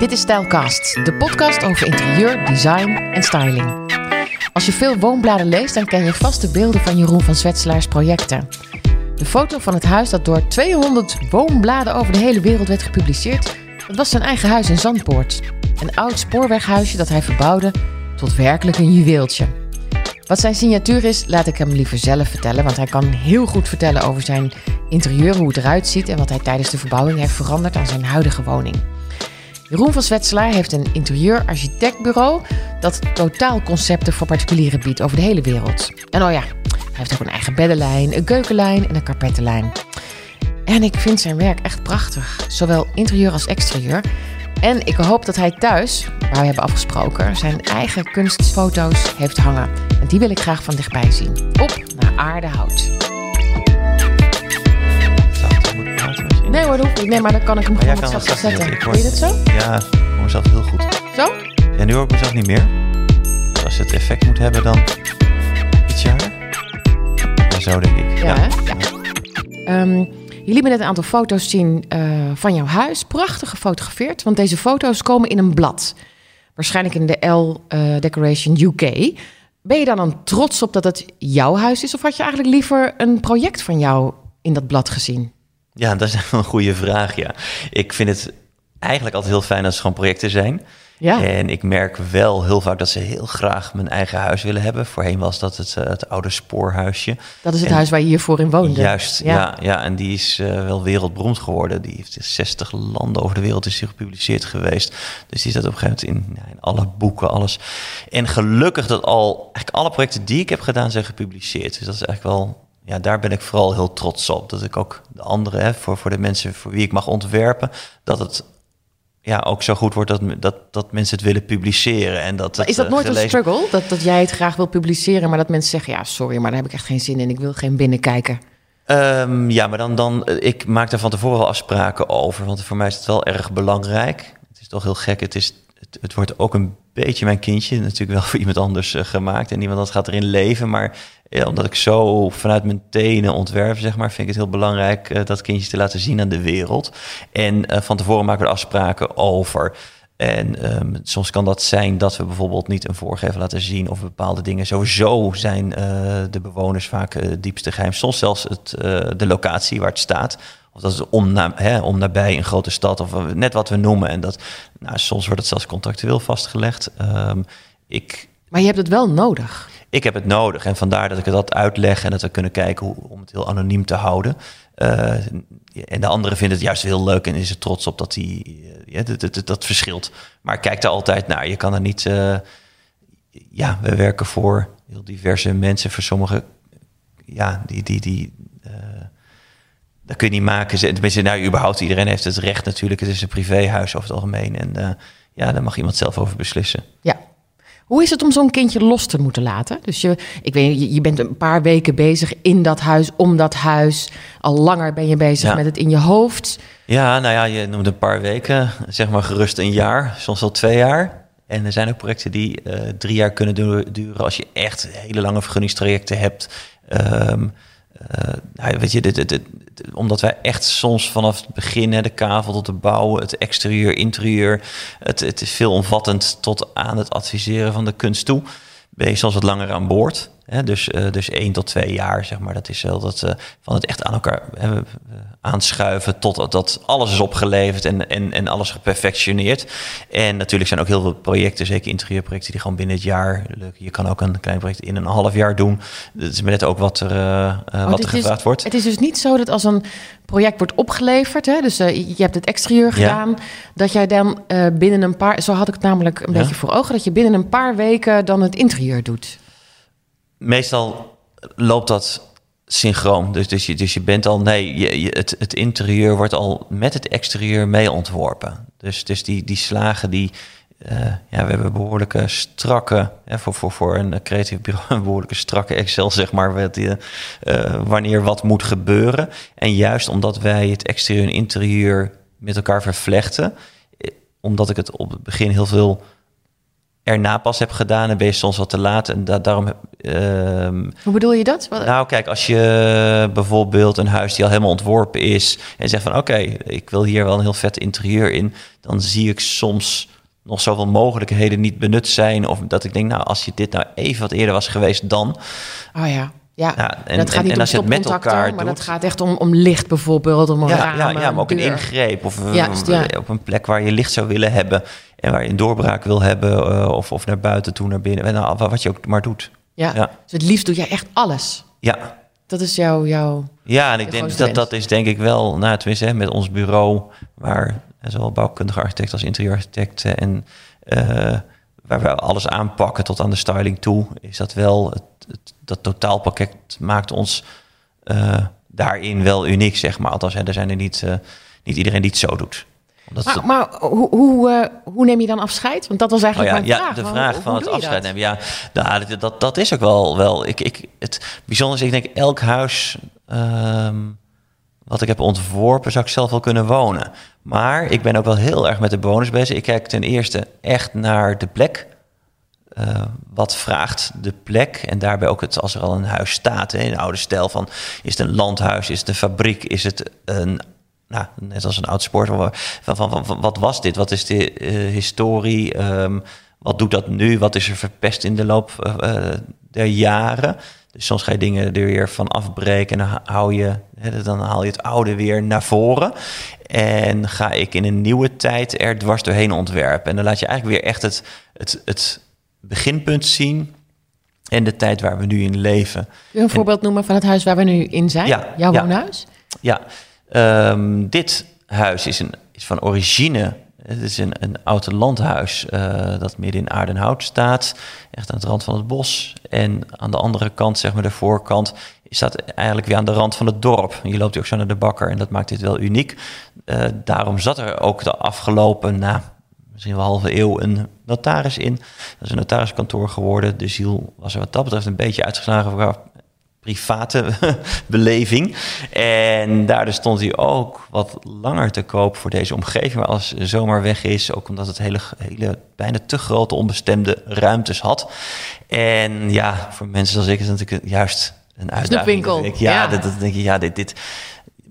Dit is Stylecast, de podcast over interieur, design en styling. Als je veel woonbladen leest, dan ken je vast de beelden van Jeroen van Zwetselaars projecten. De foto van het huis dat door 200 woonbladen over de hele wereld werd gepubliceerd, dat was zijn eigen huis in Zandpoort. Een oud spoorweghuisje dat hij verbouwde tot werkelijk een juweeltje. Wat zijn signatuur is, laat ik hem liever zelf vertellen, want hij kan heel goed vertellen over zijn interieur, hoe het eruit ziet en wat hij tijdens de verbouwing heeft veranderd aan zijn huidige woning. Jeroen van Zwetselaar heeft een interieurarchitectbureau dat totaalconcepten voor particulieren biedt over de hele wereld. En oh ja, hij heeft ook een eigen beddenlijn, een keukenlijn en een karpettenlijn. En ik vind zijn werk echt prachtig, zowel interieur als exterieur. En ik hoop dat hij thuis, waar we hebben afgesproken, zijn eigen kunstfoto's heeft hangen. En die wil ik graag van dichtbij zien. Op naar aardehout. Nee hoor, dat hoeft niet. Nee, maar dan kan ik hem Maar gewoon wat zachter zetten. Ik Wil je hoor- dat zo? Ja, ik hoor mezelf heel goed. Zo? Ja, nu hoor ik mezelf niet meer. Dus als het effect moet hebben, dan iets harder. Ja, zo denk ik. Ja? Ja. Ehm, jullie hebben net een aantal foto's zien eh, van jouw huis. Prachtig gefotografeerd, want deze foto's komen in een blad. Waarschijnlijk in de L eh, Decoration UK. Ben je daar dan trots op dat het jouw huis is? Of had je eigenlijk liever een project van jou in dat blad gezien? Ja, dat is een goede vraag, ja. Ik vind het eigenlijk altijd heel fijn als er gewoon projecten zijn. Ja. En ik merk wel heel vaak dat ze heel graag mijn eigen huis willen hebben. Voorheen was dat het, eh, het oude spoorhuisje. Dat is het En- huis waar je hiervoor in woonde. Juist, ja. Ja, en die is eh, wel wereldberoemd geworden. Die heeft in 60 landen over de wereld is die gepubliceerd geweest. Dus die staat op een gegeven moment in, in alle boeken, alles. En gelukkig dat al, eigenlijk alle projecten die ik heb gedaan zijn gepubliceerd. Dus dat is eigenlijk wel, ja, daar ben ik vooral heel trots op. Dat ik ook de anderen, hè, voor, voor de mensen voor wie ik mag ontwerpen, dat het ja, ook zo goed wordt dat, dat, dat mensen het willen publiceren. En dat het, is dat eh, nooit een struggle? Dat, dat jij het graag wil publiceren, maar dat mensen zeggen... ja, sorry, maar daar heb ik echt geen zin in. Ik wil geen binnenkijken. Ehm, ja, maar dan, dan, eh, ik maak daar van tevoren wel afspraken over, want voor mij is het wel erg belangrijk. Het is toch heel gek, het, is, het, het wordt ook een beetje mijn kindje, natuurlijk wel voor iemand anders eh, gemaakt en iemand dat gaat erin leven, maar ja, omdat ik zo vanuit mijn tenen ontwerp, zeg maar, vind ik het heel belangrijk eh, dat kindjes te laten zien aan de wereld. En eh, van tevoren maken we afspraken over. En ehm, soms kan dat zijn dat we bijvoorbeeld niet een voorgever laten zien of bepaalde dingen. Sowieso zijn eh, de bewoners vaak het diepste geheim. Soms zelfs het, de locatie waar het staat. Of dat is om, hè, om nabij een grote stad of net wat we noemen. En dat, nou, soms wordt het zelfs contractueel vastgelegd. Ehm, ik, Maar je hebt het wel nodig. Ik heb het nodig en vandaar dat ik het dat uitleg en dat we kunnen kijken hoe, om het heel anoniem te houden. Eh, en de anderen vinden het juist heel leuk en is er trots op dat die, eh, ja, dat, dat, dat verschilt. Maar kijk daar altijd naar. Je kan er niet. eh, ja, we werken voor heel diverse mensen. Voor sommigen, ja, die. die, die eh, dat kun je niet maken. Tenminste, nou, überhaupt iedereen heeft het recht natuurlijk. Het is een privéhuis over het algemeen. En ja, daar mag iemand zelf over beslissen. Ja. Hoe is het om zo'n kindje los te moeten laten? Dus je, ik weet, je, bent een paar weken bezig in dat huis, om dat huis. Al langer ben je bezig Ja. met het in je hoofd. Ja, nou ja, je noemt een paar weken, zeg maar gerust een jaar, soms wel twee jaar. En er zijn ook projecten die eh, drie jaar kunnen du- duren als je echt hele lange vergunningstrajecten hebt. Ehm, eh, nou, weet je, dit- omdat wij echt soms vanaf het begin, hè, de kavel tot de bouw, het exterieur, interieur, het, het is veelomvattend tot aan het adviseren van de kunst toe, ben je soms wat langer aan boord. Hè? Dus, eh, dus één tot twee jaar, zeg maar. Dat is wel dat eh, van het echt aan elkaar we aanschuiven totdat dat alles is opgeleverd en, en, en alles geperfectioneerd. En natuurlijk zijn ook heel veel projecten, zeker interieurprojecten, die gewoon binnen het jaar lukken. Je kan ook een klein project in een half jaar doen. Het is maar net ook wat er, eh, eh, Oh, wat er is- gevraagd wordt. Het is dus niet zo dat als een project wordt opgeleverd, hè, dus eh, je hebt het exterieur gedaan, dat jij dan eh, binnen een paar, zo had ik het namelijk een Ja. beetje voor ogen, dat je binnen een paar weken dan het interieur doet. Meestal loopt dat synchroon. Dus, dus, je, dus je bent al, nee, je, je- het, het interieur wordt al met het exterieur mee ontworpen. Dus, dus die, die slagen die, eh, ja, we hebben behoorlijke strakke, hè, voor, voor, voor een creatief bureau, een behoorlijke strakke Excel, zeg maar, wat, eh, wanneer wat moet gebeuren. En juist omdat wij het exterieur en interieur met elkaar vervlechten, eh, omdat ik het op het begin heel veel erna pas hebt gedaan, dan ben je soms wat te laat. En da daarom. ehm, Hoe bedoel je dat? Wat- nou, kijk, als je bijvoorbeeld een huis die al helemaal ontworpen is en zegt van oké, ik wil hier wel een heel vet interieur in, dan zie ik soms nog zoveel mogelijkheden niet benut zijn. Of dat ik denk, nou, als je dit nou even wat eerder was geweest, dan. Oh ja. Ja, Ja, en- dat gaat en- niet en om als je het met elkaar maar dat gaat echt om, om licht bijvoorbeeld, om een Ja, ramen, ja, ja, maar ook een ingreep of Juist, ja. op een plek waar je licht zou willen hebben en waar je een doorbraak wil hebben eh, of, of naar buiten toe, naar binnen. Nou, wat je ook maar doet. Ja. Ja. Dus het liefst doe jij echt alles. Ja, Dat is jouw... jouw... Ja, en ik De denk dat dat is denk ik wel, nou tenminste hè, met ons bureau, waar eh, zowel bouwkundige architect als interieurarchitecten en eh, waar we alles aanpakken tot aan de styling toe, is dat wel, het, het- dat totaalpakket maakt ons eh, daarin wel uniek, zeg maar. Althans, hè, er zijn er niet, eh, niet iedereen die het zo doet. Omdat Maar, het- maar hoe, hoe, eh, hoe neem je dan afscheid? Want dat was Oh eigenlijk ja, mijn ja, vraag. de Hoe- vraag hoe van het afscheid nemen. Ja, nou, dat, dat, dat is ook wel. wel ik, ik, het bijzondere is, ik denk, elk huis ehm, wat ik heb ontworpen, zou ik zelf wel kunnen wonen. Maar ik ben ook wel heel erg met de bewoners bezig. Ik kijk ten eerste echt naar de plek. Eh, wat vraagt de plek? En daarbij ook het, als er al een huis staat, hè, in oude stijl van, is het een landhuis, is het een fabriek, is het een, nou, net als een oud sport, van, van, van, van wat was dit? Wat is de eh, historie? Ehm, wat doet dat nu? Wat is er verpest in de loop eh, eh, der jaren? Dus soms ga je dingen er weer van afbreken en dan hou je, hè, dan haal je het oude weer naar voren. En ga ik in een nieuwe tijd er dwars doorheen ontwerpen. En dan laat je eigenlijk weer echt het, het, het beginpunt zien en de tijd waar we nu in leven. Een voorbeeld noemen van het huis waar we nu in zijn? Ja, Jouw ja. woonhuis? Ja, ehm, dit huis is, een, is van origine. Het is een, een oud landhuis eh, dat midden in Aardenhout staat. Echt aan het rand van het bos. En aan de andere kant, zeg maar de voorkant, staat eigenlijk weer aan de rand van het dorp. Je loopt ook zo naar de bakker en dat maakt dit wel uniek. Eh, daarom zat er ook de afgelopen, nou, misschien wel halve eeuw, een notaris in. Dat is een notariskantoor geworden. De ziel was er wat dat betreft een beetje uitgeslagen private beleving. En daardoor stond hij ook wat langer te koop voor deze omgeving. Maar als zomaar weg is, ook omdat het hele, hele bijna te grote onbestemde ruimtes had. En ja, voor mensen zoals ik is het natuurlijk juist een uitdaging. Snoepwinkel, ik- Ja, ja. Dat, dat denk je, ja, dit, dit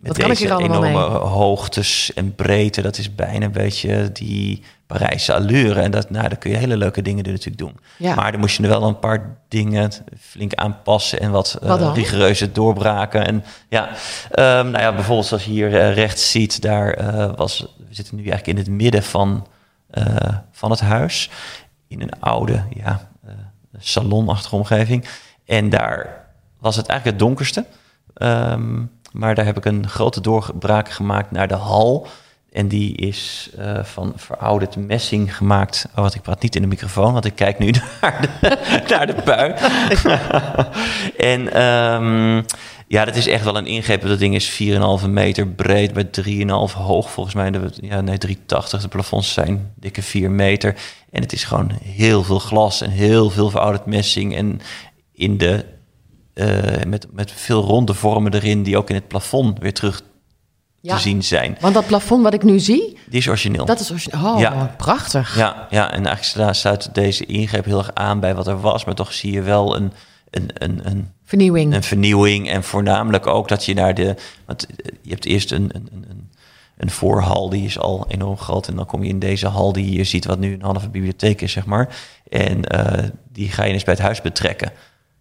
Wat kan ik deze hier allemaal enorme mee? hoogtes en breedte, dat is bijna een beetje die Parijse allure. En dat, nou, daar kun je hele leuke dingen natuurlijk doen. Ja. Maar dan moest je er wel een paar dingen flink aanpassen en wat, eh, Wat dan? rigoureuze doorbraken. En ja, ehm, nou ja, bijvoorbeeld zoals je hier eh, rechts ziet, daar eh, was, we zitten nu eigenlijk in het midden van, eh, van het huis. In een oude, ja, eh, salonachtige omgeving. En daar was het eigenlijk het donkerste. Ehm, maar daar heb ik een grote doorbraak gemaakt naar de hal. En die is eh, van verouderd messing gemaakt. Oh, wat ik praat niet in de microfoon, want ik kijk nu naar de, naar de pui. en ehm, ja, dat is echt wel een ingreep. Dat ding is 4,5 meter breed bij 3,5 hoog. Volgens mij, ja, nee, 3,80. De plafonds zijn dikke 4 meter. En het is gewoon heel veel glas en heel veel verouderd messing. En in de, eh, met, met veel ronde vormen erin, die ook in het plafond weer terug Ja. te zien zijn. Want dat plafond wat ik nu zie, Die is origineel. dat is origineel. Oh, Ja. prachtig. Ja, ja, en eigenlijk sluit deze ingreep heel erg aan bij wat er was. Maar toch zie je wel een, een, een, een, Vernieuwing. een vernieuwing. En voornamelijk ook dat je naar de. Want eh, je hebt eerst een, een, een- een, voorhal, die is al enorm groot. En dan kom je in deze hal die je ziet, wat nu een halve bibliotheek is, zeg maar. En eh, die ga je eens bij het huis betrekken.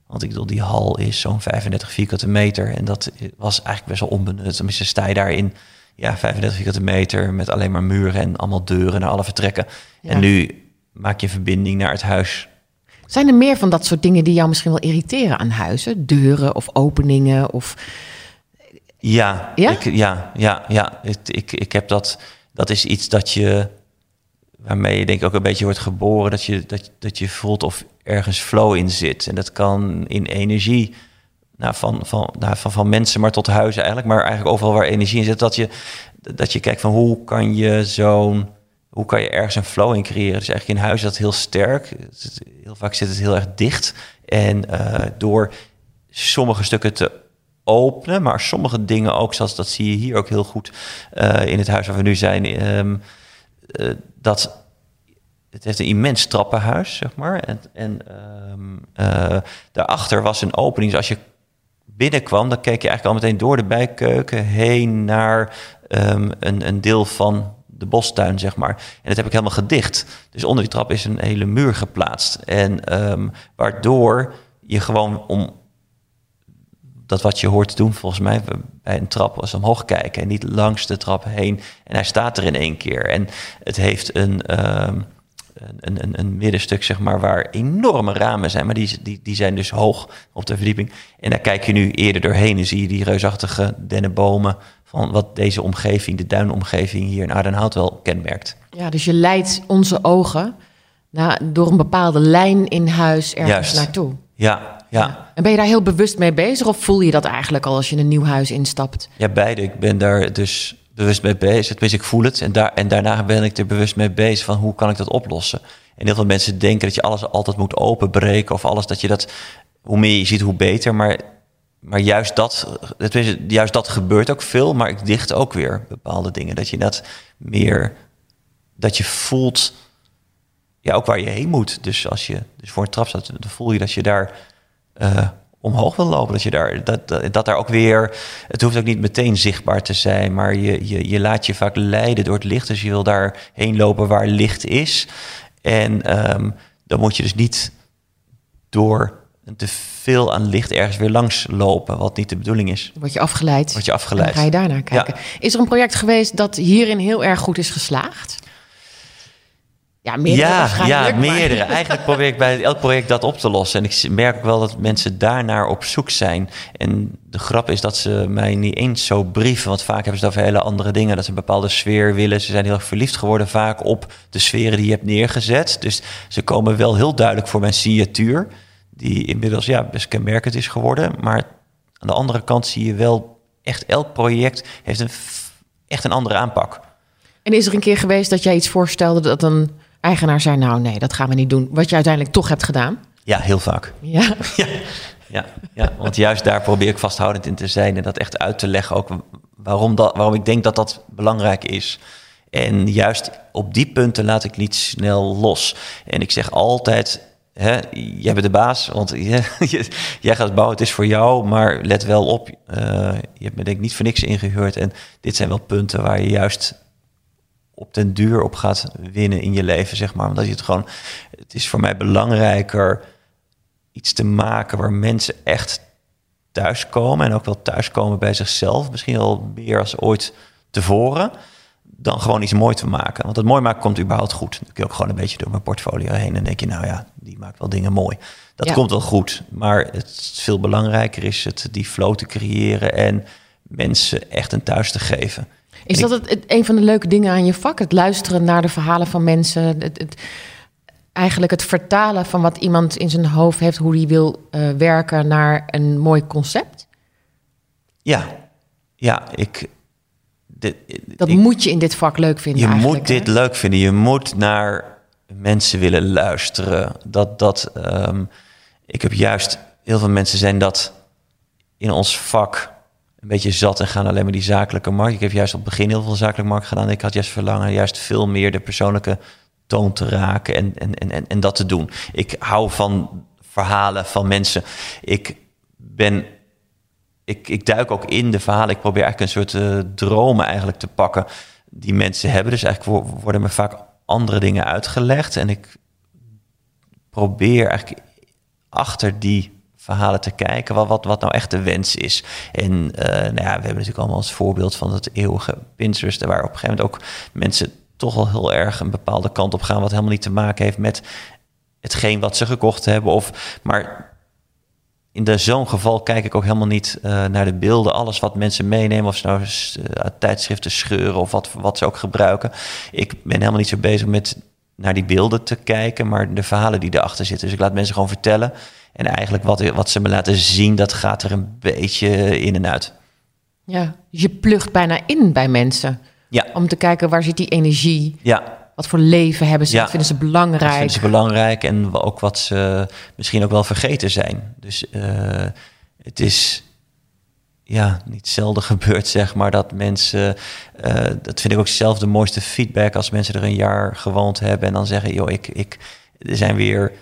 Want ik bedoel, die hal is zo'n 35 vierkante meter. En dat was eigenlijk best wel onbenut. Tenminste, sta je daarin, ja, 35 vierkante meter... met alleen maar muren en allemaal deuren naar alle vertrekken. Ja. En nu maak je een verbinding naar het huis. Zijn er meer van dat soort dingen die jou misschien wel irriteren aan huizen? Deuren of openingen of... Ja, Ja? Ik, ja, ja, ja. Ik, ik, ik heb dat... Dat is iets dat je... Waarmee je denk ik ook een beetje wordt geboren. Dat je, dat, dat je voelt of ergens flow in zit. En dat kan in energie... Nou, van, van, nou, van, mensen, maar tot huizen eigenlijk. Maar eigenlijk overal waar energie in zit. Dat je, dat je kijkt van hoe kan je zo'n... Hoe kan je ergens een flow in creëren? Dus eigenlijk in huis is dat heel sterk. Heel vaak zit het heel erg dicht. En eh, door sommige stukken te openen, maar sommige dingen ook, zoals dat zie je hier ook heel goed eh, in het huis waar we nu zijn, ehm, eh, dat het heeft een immens trappenhuis, zeg maar. En, en ehm, eh, daarachter was een opening. Dus als je binnenkwam, dan keek je eigenlijk al meteen door de bijkeuken heen naar ehm, een, een deel van de bostuin, zeg maar. En dat heb ik helemaal gedicht. Dus onder die trap is een hele muur geplaatst. En ehm, waardoor je gewoon om dat wat je hoort te doen, volgens mij bij een trap was omhoog kijken en niet langs de trap heen. En hij staat er in één keer. En het heeft een, een, een, een, middenstuk, zeg maar, waar enorme ramen zijn. Maar die, die, die zijn dus hoog op de verdieping. En daar kijk je nu eerder doorheen en zie je die reusachtige dennenbomen van wat deze omgeving, de duinomgeving hier in Aardenhout wel kenmerkt. Ja, dus je leidt onze ogen naar, door een bepaalde lijn in huis ergens Juist. naartoe. Ja, ja. En ben je daar heel bewust mee bezig of voel je dat eigenlijk al als je een nieuw huis instapt? Ja, beide. Ik ben daar dus bewust mee bezig. Tenminste, ik voel het. En, daar, en daarna ben ik er bewust mee bezig van hoe kan ik dat oplossen. En heel veel mensen denken dat je alles altijd moet openbreken of alles dat je dat, hoe meer je ziet, hoe beter. Maar, maar juist, dat, juist dat gebeurt ook veel, maar ik dicht ook weer bepaalde dingen. Dat je dat meer, dat je voelt, ja, ook waar je heen moet. Dus als je dus voor een trap staat, dan voel je dat je daar uh, omhoog wil lopen. Dat je daar, dat, dat, dat, daar ook weer. Het hoeft ook niet meteen zichtbaar te zijn, maar je, je, je laat je vaak leiden door het licht. Dus je wil daarheen lopen waar licht is. En um, dan moet je dus niet door te veel aan licht ergens weer langs lopen, wat niet de bedoeling is. Word je afgeleid. Word je afgeleid. Dan ga je daarnaar kijken. Is er een project geweest dat hierin heel erg goed is geslaagd? Ja, meerdere. Ja, ja meerdere. Eigenlijk probeer ik bij elk project dat op te lossen. En ik merk ook wel dat mensen daarnaar op zoek zijn. En de grap is dat ze mij niet eens zo brieven. Want vaak hebben ze over hele andere dingen. Dat ze een bepaalde sfeer willen. Ze zijn heel erg verliefd geworden vaak op de sferen die je hebt neergezet. Dus ze komen wel heel duidelijk voor mijn signatuur. Die inmiddels ja, best kenmerkend is geworden. Maar aan de andere kant zie je wel echt elk project heeft een, echt een andere aanpak. En is er een keer geweest dat jij iets voorstelde dat een eigenaar zei, nou nee, dat gaan we niet doen. Wat je uiteindelijk toch hebt gedaan? Ja, heel vaak. Ja? ja. Ja, ja, want juist daar probeer ik vasthoudend in te zijn en dat echt uit te leggen ook waarom, dat, waarom ik denk dat dat belangrijk is. En juist op die punten laat ik niet snel los. En ik zeg altijd, hè, jij bent de baas, want jij gaat bouwen, het is voor jou, maar let wel op, uh, je hebt me denk ik niet voor niks ingehuurd. En dit zijn wel punten waar je juist op den duur op gaat winnen in je leven, zeg maar. Omdat je het gewoon, het is voor mij belangrijker iets te maken waar mensen echt thuiskomen en ook wel thuiskomen bij zichzelf, misschien wel meer als ooit tevoren, dan gewoon iets mooi te maken. Want het mooi maken komt überhaupt goed. Dan kun je ook gewoon een beetje door mijn portfolio heen en denk je, nou ja, die maakt wel dingen mooi. Dat komt wel goed, maar het veel belangrijker is het die flow te creëren en mensen echt een thuis te geven. Is dat het, een van de leuke dingen aan je vak? Het luisteren naar de verhalen van mensen. Het, het, eigenlijk het vertalen van wat iemand in zijn hoofd heeft, hoe hij wil uh, werken naar een mooi concept? Ja, ja, ik. dat moet je in dit vak leuk vinden. Je moet dit leuk vinden. Je moet naar mensen willen luisteren. Dat, dat, um, ik heb juist heel veel mensen zijn dat in ons vak een beetje zat en gaan alleen maar die zakelijke markt. Ik heb juist op het begin heel veel zakelijke markt gedaan. Ik had juist verlangen juist veel meer de persoonlijke toon te raken en, en, en, en dat te doen. Ik hou van verhalen van mensen. Ik ben. Ik, ik duik ook in de verhalen. Ik probeer eigenlijk een soort uh, dromen eigenlijk te pakken die mensen hebben. Dus eigenlijk worden me vaak andere dingen uitgelegd. En ik probeer eigenlijk achter die verhalen te kijken, wat, wat, wat nou echt de wens is. En uh, nou ja, we hebben natuurlijk allemaal als voorbeeld van het eeuwige Pinterest, waar op een gegeven moment ook mensen toch wel heel erg een bepaalde kant op gaan, wat helemaal niet te maken heeft met hetgeen wat ze gekocht hebben. Of, maar in zo'n geval kijk ik ook helemaal niet uh, naar de beelden. Alles wat mensen meenemen, of ze nou uh, tijdschriften scheuren of wat, wat ze ook gebruiken. Ik ben helemaal niet zo bezig met naar die beelden te kijken, maar de verhalen die erachter zitten. Dus ik laat mensen gewoon vertellen. En eigenlijk wat, wat ze me laten zien, dat gaat er een beetje in en uit. Ja, je plucht bijna in bij mensen. Ja. Om te kijken waar zit die energie. Ja. Wat voor leven hebben ze? Ja. Wat vinden ze belangrijk? Wat vinden ze belangrijk en ook wat ze misschien ook wel vergeten zijn. Dus uh, het is ja, niet zelden gebeurt, zeg maar, dat mensen, uh, dat vind ik ook zelf de mooiste feedback als mensen er een jaar gewoond hebben en dan zeggen, joh, ik, ik, er zijn weer,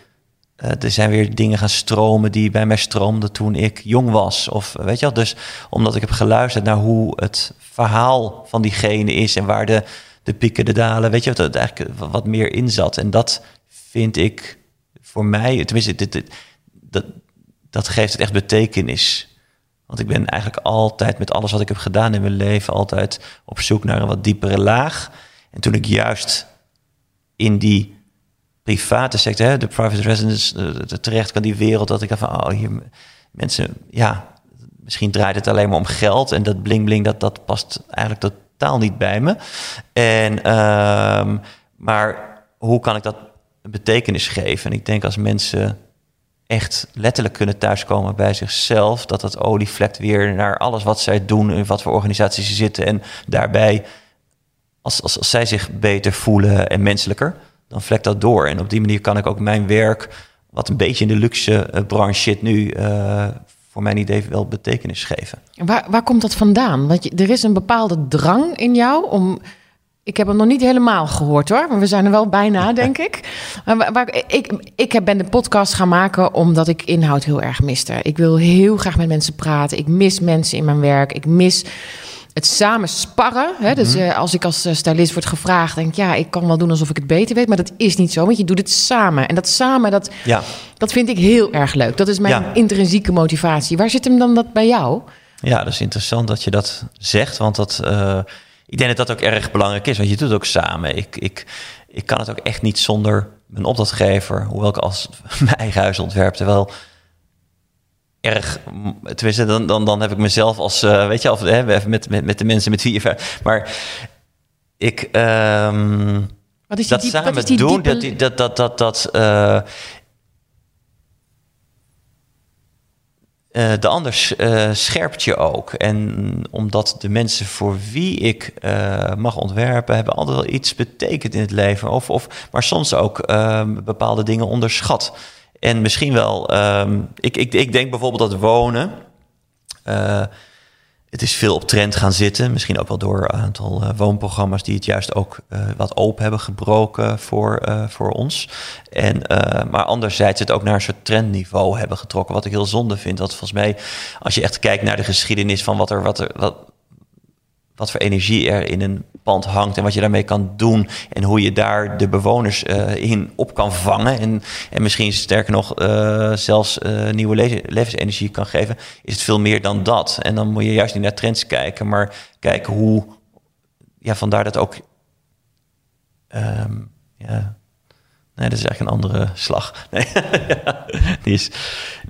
uh, er zijn weer dingen gaan stromen die bij mij stroomden toen ik jong was. Of weet je wel, dus omdat ik heb geluisterd naar hoe het verhaal van diegene is en waar de, de pieken, de dalen, weet je, wat er eigenlijk wat meer in zat. En dat vind ik voor mij, tenminste, dit, dit, dat, dat geeft het echt betekenis. Want ik ben eigenlijk altijd met alles wat ik heb gedaan in mijn leven altijd op zoek naar een wat diepere laag. En toen ik juist in die private sector, de private residence, terecht kan die wereld, dat ik dacht van, oh, hier mensen, ja, misschien draait het alleen maar om geld en dat bling bling, dat, dat past eigenlijk totaal niet bij me. En, ehm, maar hoe kan ik dat betekenis geven? En ik denk als mensen echt letterlijk kunnen thuiskomen bij zichzelf. Dat dat olievlekt weer naar alles wat zij doen, in wat voor organisaties ze zitten. En daarbij, als, als, als zij zich beter voelen en menselijker, dan vlekt dat door. En op die manier kan ik ook mijn werk, wat een beetje in de luxe eh, branche zit nu, uh, voor mijn idee wel betekenis geven. Waar, waar komt dat vandaan? Want je, er is een bepaalde drang in jou om ik heb hem nog niet helemaal gehoord hoor, maar we zijn er wel bijna, denk ik. Maar waar, ik, ik ben de podcast gaan maken omdat ik inhoud heel erg miste. Ik wil heel graag met mensen praten. Ik mis mensen in mijn werk. Ik mis het samen sparren. Hè? Dus mhm. eh, als ik als eh, stylist word gevraagd, denk ik, ja, ik kan wel doen alsof ik het beter weet, maar dat is niet zo, want je doet het samen. En dat samen, dat, ja. dat vind ik heel erg leuk. Dat is mijn intrinsieke motivatie. Waar zit hem dan dat bij jou? Ja, dat is interessant dat je dat zegt, want dat. Uh ik denk dat dat ook erg belangrijk is, want je doet het ook samen. Ik, ik, ik kan het ook echt niet zonder mijn opdrachtgever, hoewel ik als mijn eigen huis ontwerp, wel erg, tenminste, dan, dan, dan heb ik mezelf als, uh, weet je, of, hè, met, met, met de mensen met wie je, maar ik, um, wat is die dat samen doen, dat, dat, dat, dat, dat uh, Uh, de ander uh, scherpt je ook. En omdat de mensen voor wie ik uh, mag ontwerpen, hebben altijd wel iets betekend in het leven. Of, of, maar soms ook ehm, bepaalde dingen onderschat. En misschien wel, um, ik, ik, ik denk bijvoorbeeld dat wonen het is veel op trend gaan zitten. Misschien ook wel door een aantal uh, woonprogramma's die het juist ook uh, wat open hebben gebroken voor, uh, voor ons. En, maar anderzijds het ook naar een soort trendniveau hebben getrokken. Wat ik heel zonde vind. Dat volgens mij, als je echt kijkt naar de geschiedenis van wat er, wat er, wat, wat voor energie er in een pand hangt en wat je daarmee kan doen en hoe je daar de bewoners uh, in op kan vangen en, en misschien sterker nog uh, zelfs uh, nieuwe le levensenergie kan geven, is het veel meer dan dat. En dan moet je juist niet naar trends kijken, maar kijken hoe, ja, vandaar dat ook, um, ja, nee, dat is eigenlijk een andere slag. Nee, die is,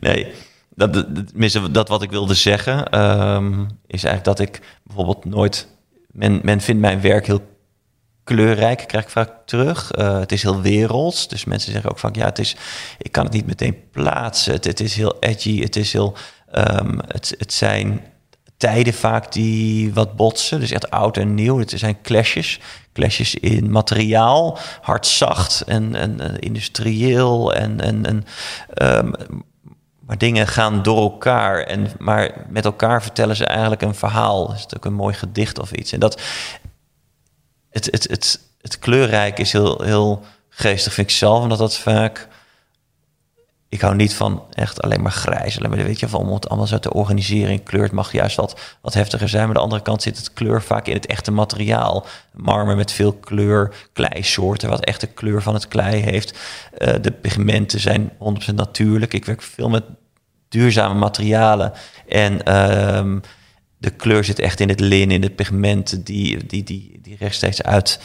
nee dat, dat, dat wat ik wilde zeggen, um, is eigenlijk dat ik bijvoorbeeld nooit. Men, men vindt mijn werk heel kleurrijk, krijg ik vaak terug. Uh, het is heel werelds. Dus mensen zeggen ook vaak, ja, het is, ik kan het niet meteen plaatsen. Het, is heel edgy, het is heel. Um, het, het zijn tijden vaak die wat botsen. Dus echt oud en nieuw. Het zijn clashes. Clashes in materiaal, hard zacht en, en, en industrieel en, en, um, maar dingen gaan door elkaar. En, maar met elkaar vertellen ze eigenlijk een verhaal. Is het ook een mooi gedicht of iets. En dat. Het, het, het, het kleurrijk is heel, heel geestig, vind ik zelf. Omdat dat vaak. Ik hou niet van echt alleen maar grijs. Alleen maar, weet je, van om het allemaal zo te organiseren kleur. Het mag juist wat, wat heftiger zijn. Maar aan de andere kant zit het kleur vaak in het echte materiaal. Marmer met veel kleur, kleisoorten, wat echt de kleur van het klei heeft. Uh, de pigmenten zijn 100% natuurlijk. Ik werk veel met duurzame materialen. En um, de kleur zit echt in het lin, in de pigmenten die, die, die, die rechtstreeks uit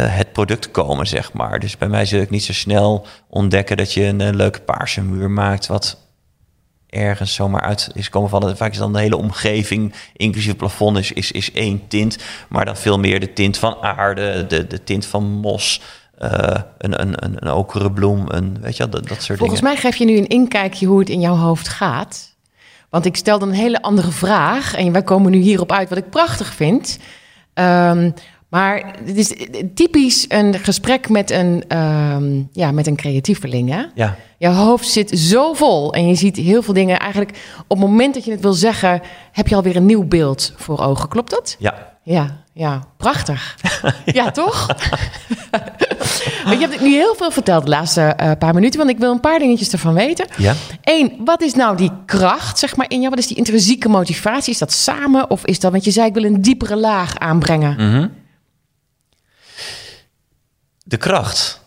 het product komen, zeg maar. Dus bij mij zul ik niet zo snel ontdekken dat je een, een leuke paarse muur maakt, wat ergens zomaar uit is komen vallen. Vaak is dan de hele omgeving, inclusief het plafond, is, is, is één tint. Maar dan veel meer de tint van aarde, de, de tint van mos. Uh, een, een, een, een okere bloem, een, weet je, dat, dat soort Volgens mij geef je nu een inkijkje hoe het in jouw hoofd gaat. Want ik stel dan een hele andere vraag. En wij komen nu hierop uit wat ik prachtig vind. Um, Maar het is typisch een gesprek met een, ehm, ja, met een creatieveling. Hè? Ja. Je hoofd zit zo vol en je ziet heel veel dingen. Eigenlijk op het moment dat je het wil zeggen, heb je alweer een nieuw beeld voor ogen. Klopt dat? Ja. Ja, ja, prachtig. ja, toch? Maar je hebt nu heel veel verteld de laatste eh, paar minuten, want ik wil een paar dingetjes ervan weten. Ja. Eén, wat is nou die kracht, zeg maar, in jou? Wat is die intrinsieke motivatie? Is dat samen of is dat, want je zei ik wil een diepere laag aanbrengen. Mhm. De kracht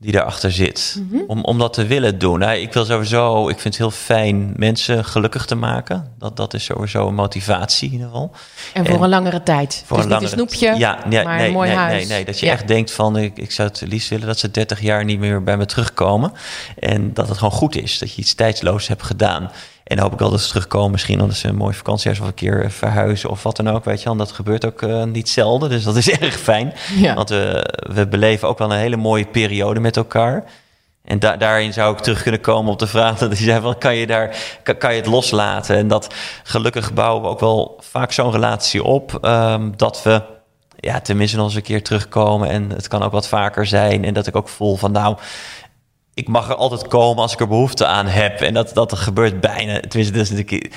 die daarachter zit, Mhm. om, om dat te willen doen. Nou, ik wil sowieso, ik vind het heel fijn mensen gelukkig te maken. Dat, dat is sowieso een motivatie in ieder geval. En voor En een langere tijd. Voor dus een niet langere- een snoepje, ja, nee, maar nee, een mooi nee, huis. Nee, nee, dat je Ja. echt denkt van, ik, ik zou het liefst willen dat ze 30 jaar niet meer bij me terugkomen. En dat het gewoon goed is, dat je iets tijdsloos hebt gedaan. En dan hoop ik wel dat ze terugkomen, misschien omdat ze een mooie vakantiehuis of een keer verhuizen of wat dan ook, weet je wel. En dat gebeurt ook eh, niet zelden, dus dat is erg fijn. Ja. Want we, we beleven ook wel een hele mooie periode met elkaar. En da- daarin zou ik terug kunnen komen op de vraag dat hij zei van kan je daar kan, kan je het loslaten? En dat gelukkig bouwen we ook wel vaak zo'n relatie op ehm, dat we ja, tenminste nog eens een keer terugkomen en het kan ook wat vaker zijn en dat ik ook voel van nou ik mag er altijd komen als ik er behoefte aan heb en dat dat gebeurt bijna tenminste dat is natuurlijk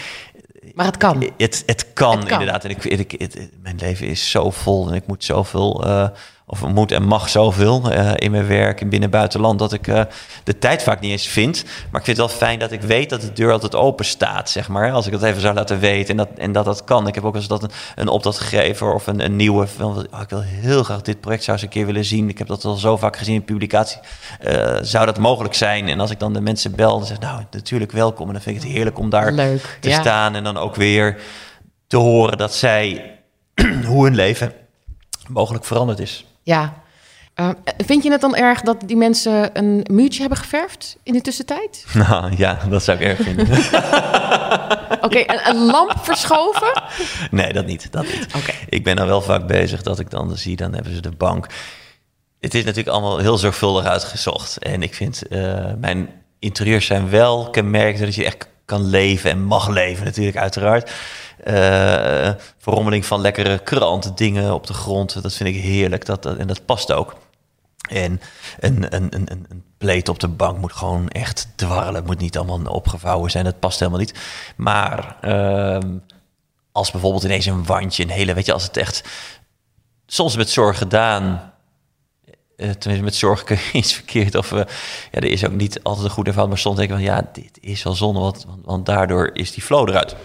Maar het kan. het, het kan Het kan. inderdaad. En ik, ik, mijn leven is zo vol en ik moet zoveel, eh of moet en mag zoveel eh, in mijn werk en binnen en buitenland, dat ik eh, de tijd vaak niet eens vind. Maar ik vind het wel fijn dat ik weet dat de deur altijd open staat, zeg maar. Als ik dat even zou laten weten en dat en dat, dat kan. Ik heb ook eens dat een, een opdrachtgever of een, een nieuwe, van, oh, ik wil heel graag dit project zou eens een keer willen zien. Ik heb dat al zo vaak gezien in publicatie. Eh, zou dat mogelijk zijn? En als ik dan de mensen bel, dan zeg ik, nou, natuurlijk welkom. En dan vind ik het heerlijk om daar Leuk, te ja. staan en dan ook weer te horen dat zij hoe hun leven mogelijk veranderd is. Ja. Eh, vind je het dan erg dat die mensen een muurtje hebben geverfd in de tussentijd? Nou ja, dat zou ik erg vinden. Oké, een, een lamp verschoven? nee, dat niet. Dat niet. Oké. Ik ben dan wel vaak bezig dat ik dan zie, dan hebben ze de bank. Het is natuurlijk allemaal heel zorgvuldig uitgezocht. En ik vind eh, mijn interieurs zijn wel kenmerken dat je echt kan leven en mag leven natuurlijk uiteraard. Eh verrommeling van lekkere kranten, dingen op de grond, dat vind ik heerlijk. Dat, en dat past ook. En een, een, een, een, pleet op de bank moet gewoon echt dwarrelen. Moet niet allemaal opgevouwen zijn. Dat past helemaal niet. Maar ehm, als bijvoorbeeld ineens een wandje, een hele, weet je, als het echt soms met zorg gedaan. Eh, tenminste, met zorg kun je iets verkeerd. Of eh, ja, er is ook niet altijd een goede ervan. Maar soms denk ik van ja, dit is wel zonde. Want, want, daardoor is die flow eruit.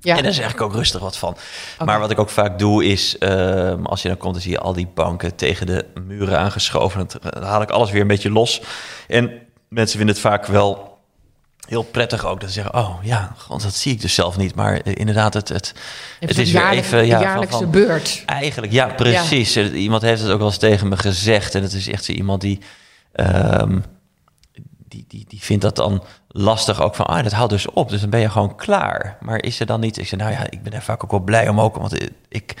Ja. En daar zeg ik ook rustig wat van. Maar wat ik ook vaak doe is, ehm, als je dan komt, dan zie je al die banken tegen de muren aangeschoven. Dan haal ik alles weer een beetje los. En mensen vinden het vaak wel heel prettig ook. Dat ze zeggen, oh ja, god, dat zie ik dus zelf niet. Maar eh, inderdaad, het, het, het is weer even... Ja, van- jaarlijkse van- beurt. Eigenlijk, ja, precies. Eh, Iemand heeft het ook wel eens tegen me gezegd. En het is echt zo iemand die, ehm, die, die, die vindt dat dan lastig ook van, ah, dat houdt dus op. Dus dan ben je gewoon klaar. Maar is er dan niet... Ik zeg, nou ja, ik ben er vaak ook wel blij om ook. Want ik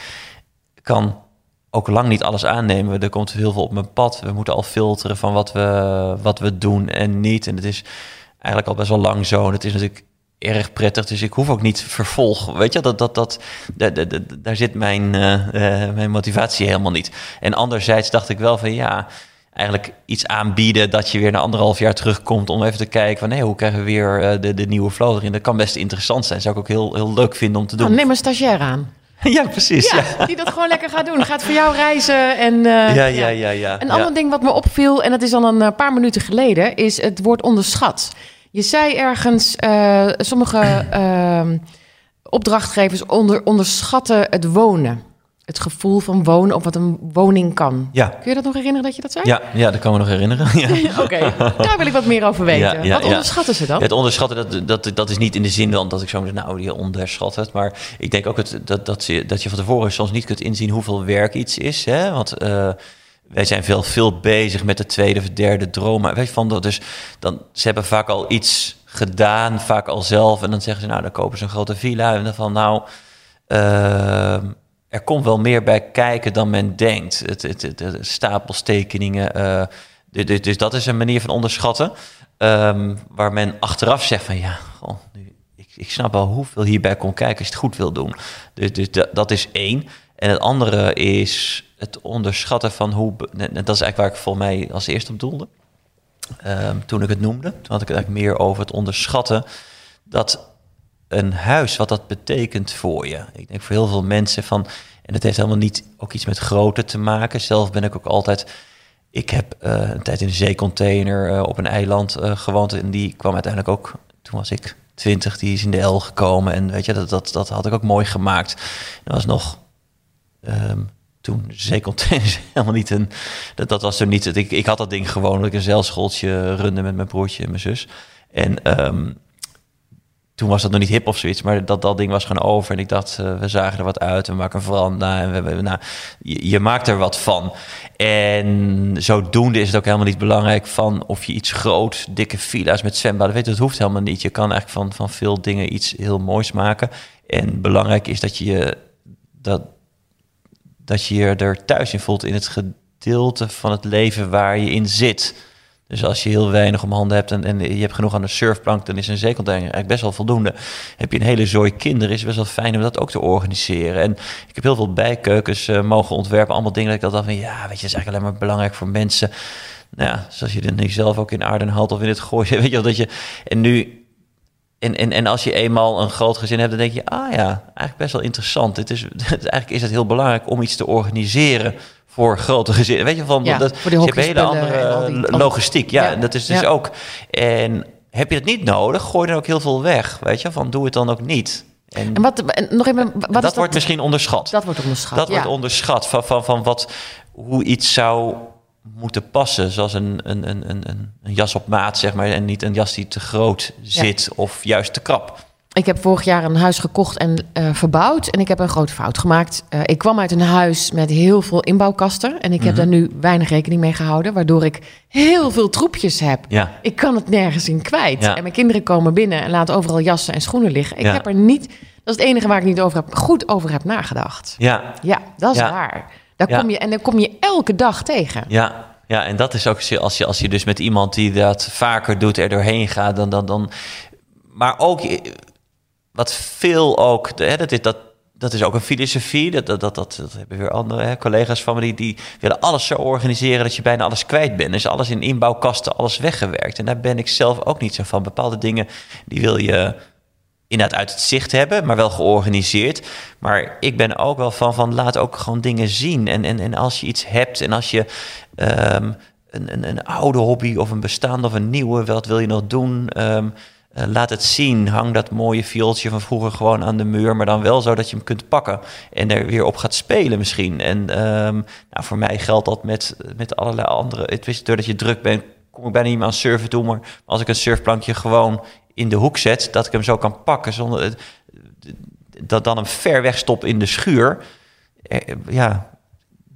kan ook lang niet alles aannemen. Er komt heel veel op mijn pad. We moeten al filteren van wat we, wat we doen en niet. En het is eigenlijk al best wel lang zo. En het is natuurlijk erg prettig. Dus ik hoef ook niet vervolg. Weet je, dat, dat, dat, daar, zit mijn, eh, eh, mijn motivatie helemaal niet. En anderzijds dacht ik wel van ja, eigenlijk iets aanbieden dat je weer na anderhalf jaar terugkomt om even te kijken van nee, hoe krijgen we weer eh, de, de nieuwe flow erin. Dat kan best interessant zijn. Zou ik ook heel, heel leuk vinden om te doen. Nou, neem een stagiair aan. ja, precies. Ja. Ja, die dat gewoon lekker gaat doen. Gaat voor jou reizen en... eh, Ja, ja, ja, ja. Een ja. ander ding wat me opviel, en dat is al een paar minuten geleden, is het woord onderschat. Je zei ergens, eh, sommige ehm, opdrachtgevers onder, onderschatten het wonen. Het gevoel van wonen of wat een woning kan. Ja. Kun je dat nog herinneren dat je dat zei? Ja, ja, dat kan me nog herinneren. Ja. Oké, daar wil ik wat meer over weten. Ja, wat onderschatten ze dan? Het onderschatten, dat, dat, dat is niet in de zin dan dat ik zo zeg, nou, die onderschat het. Maar ik denk ook het, dat, dat, je, dat je van tevoren soms niet kunt inzien hoeveel werk iets is. Hè? Want eh, wij zijn veel, veel bezig met de tweede of derde droom. Je, van dat, dus dan, ze hebben vaak al iets gedaan, vaak al zelf. En dan zeggen ze, nou, dan kopen ze een grote villa. En dan van, nou, ehm, er komt wel meer bij kijken dan men denkt. Het, het, tekeningen. eh, dus, dus- dat is een manier van onderschatten. ehm, waar men achteraf zegt van ja, nu, ik, ik snap wel hoeveel hierbij komt kijken als je het goed wil doen. Dus, dus dat is één. En het andere is het onderschatten van hoe... Dat is eigenlijk waar ik volgens mij als eerste op doelde. Ehm, toen ik het noemde. Toen had ik het eigenlijk meer over het onderschatten... dat een huis, wat dat betekent voor je. Ik denk voor heel veel mensen van... en het heeft helemaal niet ook iets met grootte te maken. Zelf ben ik ook altijd... Ik heb eh, een tijd in een zeecontainer eh, op een eiland eh, gewoond... en die kwam uiteindelijk ook... toen was ik 20, die is in de L gekomen... en weet je, dat, dat, dat had ik ook mooi gemaakt. Dat was nog... ehm, toen zeecontainers helemaal niet een... Dat, dat was er niet... Ik, ik had dat ding gewoon... dat ik een zeilschooltje runde met mijn broertje en mijn zus. En... ehm, toen was dat nog niet hip of zoiets, maar dat, dat ding was gewoon over. En ik dacht, eh, we zagen er wat uit, we maken veranda en we, hebben nou, je, maakt er wat van. En zodoende is het ook helemaal niet belangrijk van of je iets groot, dikke villa's met zwembaden, weet dat hoeft helemaal niet. Je kan eigenlijk van, van veel dingen iets heel moois maken. En belangrijk is dat je dat, dat je je er thuis in voelt in het gedeelte van het leven waar je in zit. Dus als je heel weinig om handen hebt en, en je hebt genoeg aan de surfplank, dan is een zeecontainer eigenlijk best wel voldoende. Heb je een hele zooi kinderen, is het best wel fijn om dat ook te organiseren. En ik heb heel veel bijkeukens eh, mogen ontwerpen, allemaal dingen dat ik altijd van, ja, weet je, dat is eigenlijk alleen maar belangrijk voor mensen. Nou ja, zoals je er nu zelf ook in Aardenhout of in het gooien, weet je wel, dat je... En nu, en, en, en als je eenmaal een groot gezin hebt, dan denk je, ah ja, eigenlijk best wel interessant. Het is, eigenlijk is het heel belangrijk om iets te organiseren voor grote gezinnen. Weet je, van, Ja, dat, voor die je hele andere die- logistiek. Ja, dat is dus ja. ook. En heb je het niet nodig, gooi dan ook heel veel weg. Weet je, van doe het dan ook niet. En, En wat, en nog even, wat dat dat? wordt misschien onderschat. dat wordt onderschat. Dat wordt onderschat van, van, van wat, hoe iets zou moeten passen. Zoals een, een, een, een, een- jas op maat, zeg maar. En niet een jas die te groot zit of juist te krap. Ik heb vorig jaar een huis gekocht en eh, verbouwd. En ik heb een grote fout gemaakt. Eh, ik kwam uit een huis met heel veel inbouwkasten. En ik heb daar nu weinig rekening mee gehouden. Waardoor ik heel veel troepjes heb. Ja. Ik kan het nergens in kwijt. Ja. En mijn kinderen komen binnen en laten overal jassen en schoenen liggen. Ik Ja. heb er niet... Dat is het enige waar ik niet over heb, goed over heb nagedacht. Ja, Ja, dat is waar. Daar Ja. kom je, en daar kom je elke dag tegen. Ja, ja, en dat is ook als je, als je dus met iemand die dat vaker doet er doorheen gaat, dan, dan, dan maar ook eh, wat veel ook, hè, dat, is, dat, dat is ook een filosofie, dat, dat, dat, dat, dat hebben weer andere hè, collega's van me, die, die willen alles zo organiseren dat je bijna alles kwijt bent. Dus alles in inbouwkasten, alles weggewerkt. En daar ben ik zelf ook niet zo van. Bepaalde dingen, die wil je inderdaad uit het zicht hebben, maar wel georganiseerd. Maar ik ben ook wel van, van laat ook gewoon dingen zien. En, en, en als je iets hebt en als je ehm, een, een, een oude hobby of een bestaande of een nieuwe, wat wil je nog doen? Ehm, eh, laat het zien. Hang dat mooie viooltje van vroeger gewoon aan de muur, maar dan wel zo dat je hem kunt pakken en er weer op gaat spelen misschien. En ehm, nou, voor mij geldt dat met, met allerlei andere. Het is doordat je druk bent, kom ik bijna niet meer aan surfen toe, maar als ik een surfplankje gewoon in de hoek zet, dat ik hem zo kan pakken zonder dat dan hem ver weg stop in de schuur. Eh, Ja,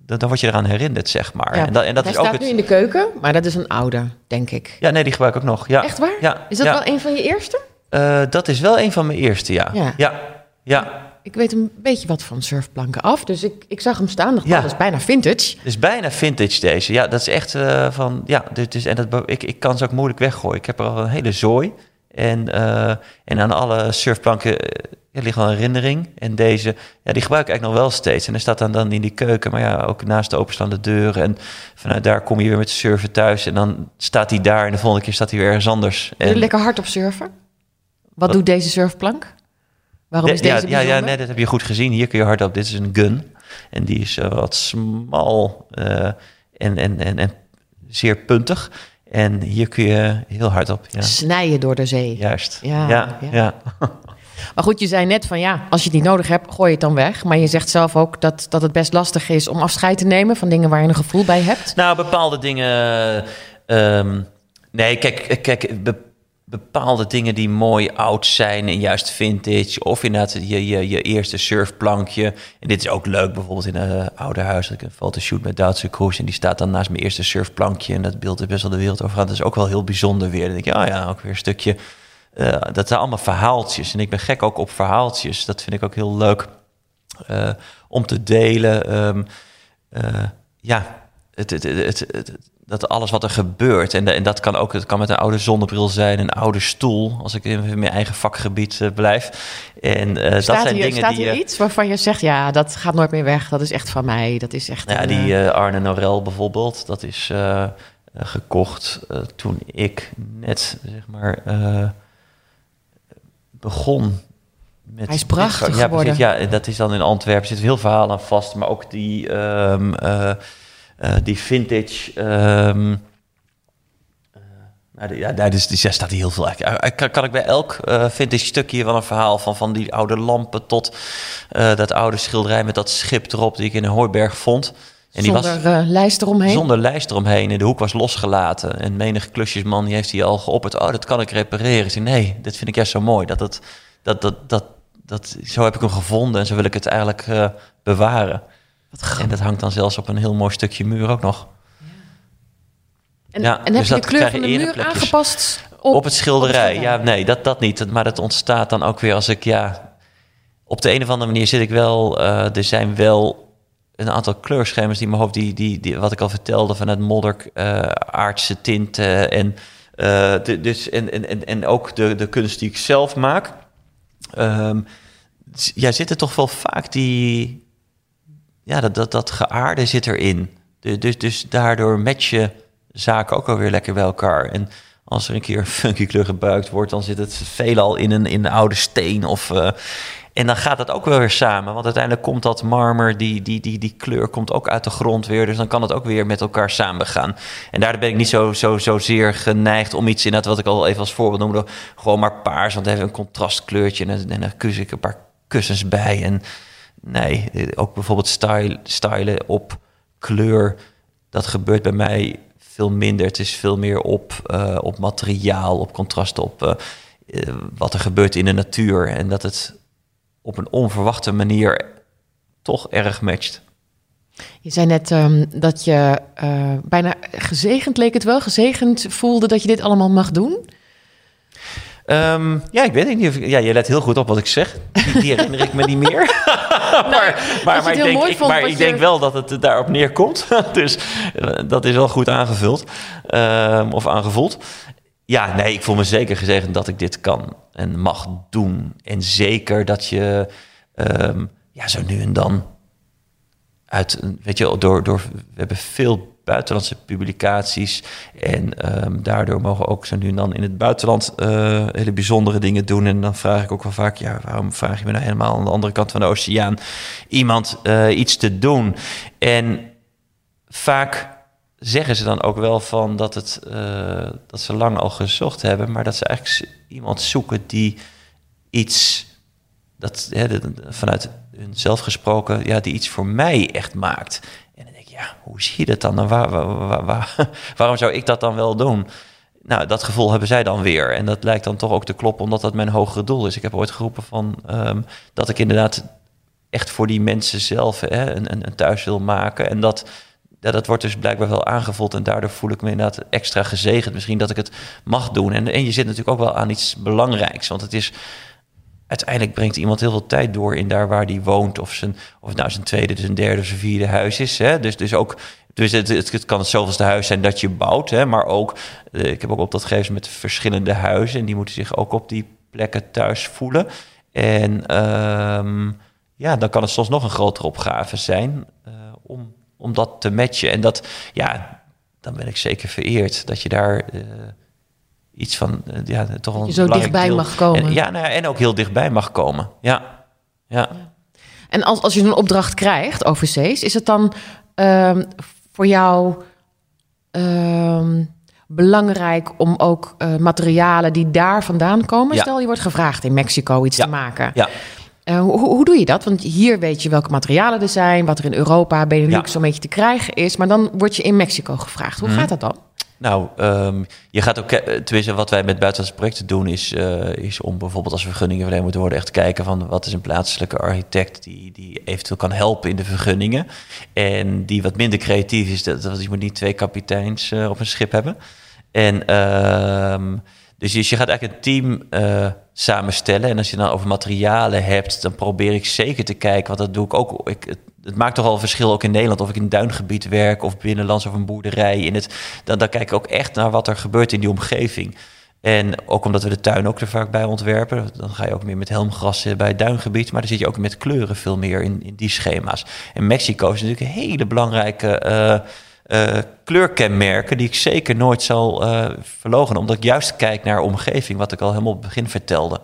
dan, dan word je eraan herinnerd, zeg maar. Ja. En dat, en dat Hij is ook staat het. nu in de keuken, maar dat is een oude, denk ik. Ja, nee, die gebruik ik ook nog. Ja. Echt waar? Ja. Is dat ja. wel een van je eerste? Eh, dat is wel een van mijn eerste, ja. Ja. Ja. Ja. Ik weet een beetje wat van surfplanken af, dus ik, ik zag hem staan. Dacht, Ja. oh, dat is bijna vintage. Het is bijna vintage deze. Ja, dat is echt eh, van. Ja, dit is, en dat, ik, ik kan ze ook moeilijk weggooien. Ik heb er al een hele zooi. En, eh, en aan alle surfplanken eh, ja, ligt wel een herinnering. En deze, ja, die gebruik ik eigenlijk nog wel steeds. En er staat dan, dan in die keuken, maar ja, ook naast de openstaande deuren. En vanuit daar kom je weer met surfen thuis. En dan staat hij daar en de volgende keer staat hij weer ergens anders. Je En, lekker hard op surfen? Wat, Wat- doet deze surfplank? Waarom is ja, deze ja, ja, bijzonder? nee, dat heb je goed gezien. Hier kun je hard op. Dit is een gun. En die is eh, wat smal eh, en, en, en, en zeer puntig. En hier kun je heel hard op. Ja. Snijden door de zee. Juist. Ja, Ja. Maar goed, je zei net van ja, als je het niet nodig hebt, gooi je het dan weg. Maar je zegt zelf ook dat, dat het best lastig is om afscheid te nemen van dingen waar je een gevoel bij hebt. Nou, bepaalde dingen. ehm, nee, kijk, kijk bepaalde dingen die mooi oud zijn en juist vintage. Of inderdaad je, je, je eerste surfplankje. En dit is ook leuk, bijvoorbeeld in een oude huis. Ik een fotoshoot met Duitse Kroes. En die staat dan naast mijn eerste surfplankje. En dat beeld is best wel de wereld over gaan. Dat is ook wel heel bijzonder weer. Dan denk ik, ja, ja, ook weer een stukje. eh, dat zijn allemaal verhaaltjes. En ik ben gek ook op verhaaltjes. Dat vind ik ook heel leuk eh, om te delen. Ehm, eh, ja, het, het, het, het- dat alles wat er gebeurt, en, en dat kan ook, het kan met een oude zonnebril zijn, een oude stoel, als ik in mijn eigen vakgebied uh, blijf. En uh, dat zijn hier, dingen staat die. hier uh, iets waarvan je zegt, ja, dat gaat nooit meer weg, dat is echt van mij, dat is echt. ja, een, die eh, eh, Arne Norel bijvoorbeeld, dat is eh, eh, gekocht eh, toen ik net, zeg maar, eh, begon. Met Hij is prachtig ja, geworden. Precies, ja, en dat is dan in Antwerpen. Er zit heel veel verhaal aan vast, maar ook die, ehm, eh, eh, die vintage. eh, nou, die- ja, daar, is, die, daar staat heel veel eigenlijk. Eh, Kan, kan ik bij elk eh vintage stukje wel een verhaal van, van die oude lampen tot eh, dat oude schilderij met dat schip erop die ik in een hooiberg vond. En die zonder was eh, lijst eromheen. zonder lijst eromheen. En de hoek was losgelaten. En menig klusjesman die heeft die al geopperd. Oh, dat kan ik repareren. Ik zei, nee, dit vind ik juist zo mooi. Dat, het, dat, dat, dat, dat, zo heb ik hem gevonden en zo wil ik het eigenlijk eh, bewaren. En dat hangt dan zelfs op een heel mooi stukje muur ook nog. En, Ja, en heb dus je de dat kleur van de muur aangepast Op, op, het schilderij. op Ja, nee, dat, dat niet. Maar dat ontstaat dan ook weer als ik, ja... Op de een of andere manier zit ik wel... eh, er zijn wel een aantal kleurschema's die in mijn hoofd... Die, die, die, wat ik al vertelde vanuit modder, eh, aardse tinten... En, eh, de, dus, en, en, en, en ook de, de kunst die ik zelf maak. Ehm s- ja, zitten toch wel vaak die... Ja, dat, dat, dat geaarde zit erin. De- Dus, dus daardoor matchen zaken ook alweer lekker bij elkaar. En als er een keer een funky kleur gebruikt wordt, dan zit het veelal in een, in oude steen. Of, eh, en dan gaat dat ook wel weer samen. Want uiteindelijk komt dat marmer, die, die, die, die kleur komt ook uit de grond weer. Dus dan kan het ook weer met elkaar samengaan. En daardoor ben ik niet zo, zo, zozeer geneigd om iets, inderdaad wat ik al even als voorbeeld noemde, gewoon maar paars. Want heeft een contrastkleurtje en, en dan kus ik een paar kussens bij. En nee, ook bijvoorbeeld style, stylen op kleur, dat gebeurt bij mij veel minder. Het is veel meer op, eh, op materiaal, op contrasten, op eh, eh, wat er gebeurt in de natuur. En dat het op een onverwachte manier toch erg matcht. Je zei net ehm, dat je bijna gezegend leek het wel, gezegend voelde dat je dit allemaal mag doen. Ehm, ja, ik weet niet. Of, ja, je let heel goed op wat ik zeg. Die, die herinner ik me niet meer. maar maar, maar, ik, denk, ik, vond maar ik denk wel dat het daarop neerkomt. dus eh, dat is wel goed aangevuld. Ehm, of aangevoeld. Ja, nee, ik voel me zeker gezegend dat ik dit kan en mag doen. En zeker dat je ehm, ja, zo nu en dan uit, weet je, door, door, we hebben veel buitenlandse publicaties en ehm, daardoor mogen ook zo nu dan in het buitenland eh, hele bijzondere dingen doen. En dan vraag ik ook wel vaak, ja, waarom vraag je me nou helemaal aan de andere kant van de oceaan iemand eh, iets te doen? En vaak zeggen ze dan ook wel van dat, het, eh, dat ze lang al gezocht hebben, maar dat ze eigenlijk iemand zoeken die iets dat hè, vanuit hun zelf gesproken, ja, die iets voor mij echt maakt. Ja, hoe zie je dat dan? Waarom zou ik dat dan wel doen? Nou, dat gevoel hebben zij dan weer. En dat lijkt dan toch ook te kloppen, omdat dat mijn hogere doel is. Ik heb ooit geroepen van ehm, dat ik inderdaad echt voor die mensen zelf hè, een, een, een thuis wil maken. En dat, dat wordt dus blijkbaar wel aangevuld. En daardoor voel ik me inderdaad extra gezegend. Misschien dat ik het mag doen. En, en je zit natuurlijk ook wel aan iets belangrijks. Want het is uiteindelijk brengt iemand heel veel tijd door in daar waar die woont. Of, zijn, of nou zijn tweede, zijn derde zijn vierde huis is. Hè? Dus, dus ook. Dus het, het, het kan het zoveelste huis zijn dat je bouwt. Hè? Maar ook. eh, ik heb ook op dat gegeven met verschillende huizen. En die moeten zich ook op die plekken thuis voelen. En ehm, ja, dan kan het soms nog een grotere opgave zijn. eh, om, om dat te matchen. En dat, ja, dan ben ik zeker vereerd dat je daar. eh, iets van, eh, ja, toch een zo dichtbij deel- mag komen. En, ja, nou ja, en ook heel dichtbij mag komen. Ja, ja. En als, als je een opdracht krijgt overzees, is het dan ehm, voor jou ehm, belangrijk om ook eh, materialen die daar vandaan komen? Ja. Stel, je wordt gevraagd in Mexico iets te maken. ja. Eh, hoe, hoe doe je dat? Want hier weet je welke materialen er zijn, wat er in Europa, Benelux Ja. zo'n beetje te krijgen is. Maar dan word je in Mexico gevraagd. Mhm. Hoe gaat dat dan? Nou, ehm, je gaat ook, eh, tenminste wat wij met buitenlandse projecten doen, is, eh, is om bijvoorbeeld als vergunningen verleend moeten worden, echt kijken van wat is een plaatselijke architect die, die eventueel kan helpen in de vergunningen. En die wat minder creatief is, dat, dat je moet niet twee kapiteins eh, op een schip hebben. En ehm, dus je, je gaat eigenlijk een team samenstellen. En als je dan over materialen hebt, dan probeer ik zeker te kijken, want dat doe ik ook. Ik, het- maakt toch al verschil ook in Nederland of ik in een duingebied werk of binnenlands of een boerderij. In het, dan, dan kijk ik ook echt naar wat er gebeurt in die omgeving. En ook omdat we de tuin ook er vaak bij ontwerpen, dan ga je ook meer met helmgrassen bij het duingebied. Maar dan zit je ook met kleuren veel meer in, in die schema's. En Mexico is natuurlijk een hele belangrijke uh, kleurkenmerken die ik zeker nooit zal uh, verlogen. Omdat ik juist kijk naar omgeving, wat ik al helemaal op het begin vertelde.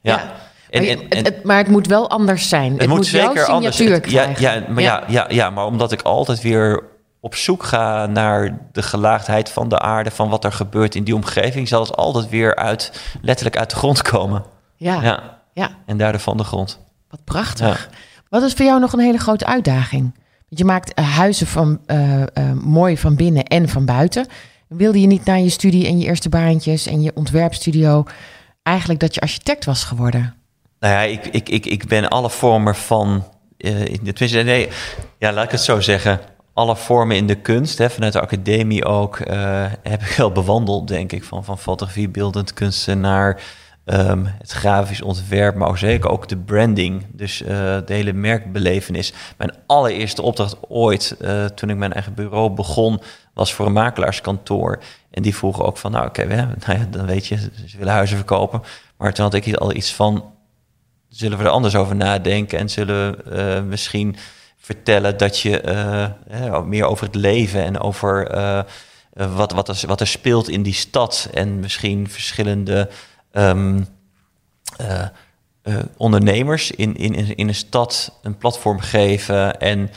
ja. En, maar, en, het, maar het moet wel anders zijn. Het, het moet, zeker anders. Het, ja, ja, maar ja. Ja, ja, maar omdat ik altijd weer op zoek ga naar de gelaagdheid van de aarde, van wat er gebeurt in die omgeving, zal het altijd weer uit, letterlijk uit de grond komen. Ja. ja. ja. En daardoor van de grond. Wat prachtig. Wat is voor jou nog een hele grote uitdaging? Je maakt eh, huizen van, uh, uh, mooi van binnen en van buiten. Wilde je niet na je studie en je eerste baantjes en je ontwerpstudio eigenlijk dat je architect was geworden? Nou ja, ik, ik, ik, ik ben alle vormen van. Uh, tenminste, nee, ja, laat ik het zo zeggen. Alle vormen in de kunst, hè, vanuit de academie ook, uh, heb ik wel bewandeld, denk ik. Van, van fotografie, beeldend kunsten naar um, het grafisch ontwerp, maar ook zeker ook de branding. Dus de hele merkbelevenis. Mijn allereerste opdracht ooit, toen ik mijn eigen bureau begon, was voor een makelaarskantoor. En die vroegen ook van, nou oké, okay, nou ja, dan weet je, ze willen huizen verkopen. Maar toen had ik al iets van, zullen we er anders over nadenken en zullen we uh, misschien vertellen dat je uh, meer over het leven en over wat, wat, er, wat er speelt in die stad en misschien verschillende um, ondernemers in, in, in een stad een platform geven en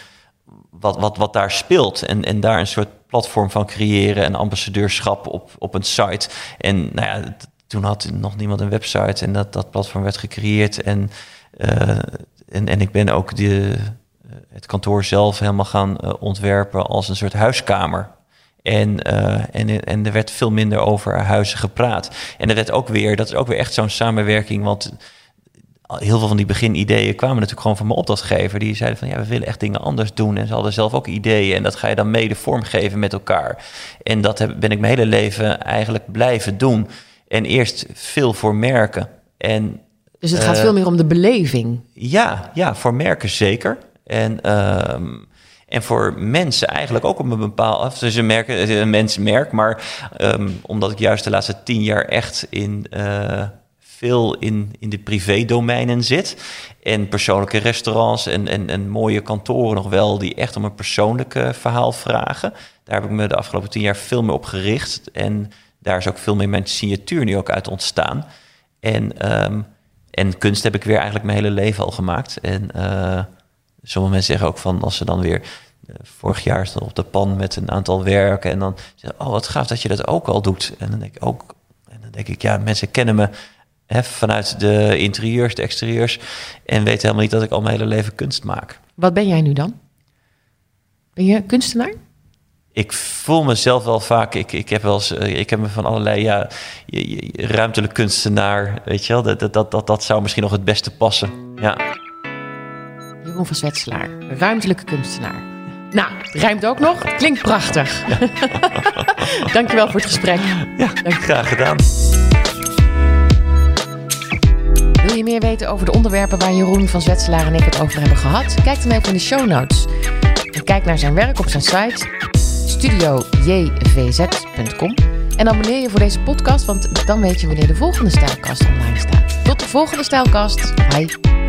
wat, wat, wat daar speelt en, en daar een soort platform van creëren en ambassadeurschap op, op een site. En nou ja, toen had nog niemand een website en dat, dat platform werd gecreëerd. En, uh, en, en ik ben ook de, eh, het kantoor zelf helemaal gaan uh, ontwerpen als een soort huiskamer. En, uh, en, en er werd veel minder over huizen gepraat. En er werd ook weer, dat is ook weer echt zo'n samenwerking, want heel veel van die beginideeën kwamen natuurlijk gewoon van mijn opdrachtgever. Die zeiden van ja, we willen echt dingen anders doen. En ze hadden zelf ook ideeën. En dat ga je dan mede vormgeven met elkaar. En dat heb, ben ik mijn hele leven eigenlijk blijven doen. En eerst veel voor merken. En, dus het gaat veel meer om de beleving? Ja, ja voor merken zeker. En, um, en voor mensen eigenlijk ook op een bepaald... Dus een, merk, een mensenmerk, maar um, omdat ik juist de laatste tien jaar echt in... Uh, veel in, in de privé-domeinen zit. En persoonlijke restaurants en, en, en mooie kantoren nog wel... die echt om een persoonlijk verhaal vragen. Daar heb ik me de afgelopen tien jaar veel meer op gericht. En daar is ook veel meer mijn signatuur nu ook uit ontstaan. En, um, en kunst heb ik weer eigenlijk mijn hele leven al gemaakt. En uh, sommige mensen zeggen ook van als ze dan weer uh, vorig jaar stond op de pan met een aantal werken en dan oh wat gaaf dat je dat ook al doet. En dan denk ik ook en dan denk ik ja mensen kennen me hè, vanuit de interieurs, de exterieurs en weten helemaal niet dat ik al mijn hele leven kunst maak. Wat ben jij nu dan? Ben je kunstenaar? Ik voel mezelf wel vaak. Ik, ik heb wel eens, ik heb me van allerlei ja, ruimtelijk kunstenaar. Weet je wel, dat, dat, dat, dat zou misschien nog het beste passen. Ja. Jeroen van Zwetselaar, ruimtelijke kunstenaar. Nou, het rijmt ook nog. Het klinkt prachtig. Ja. Dankjewel voor het gesprek. Ja, graag gedaan. Wil je meer weten over de onderwerpen waar Jeroen van Zwetselaar en ik het over hebben gehad? Kijk dan even in de show notes. En kijk naar zijn werk op zijn site studiojvz.com. En abonneer je voor deze podcast, want dan weet je wanneer de volgende stijlkast online staat. Tot de volgende stijlkast. Bye.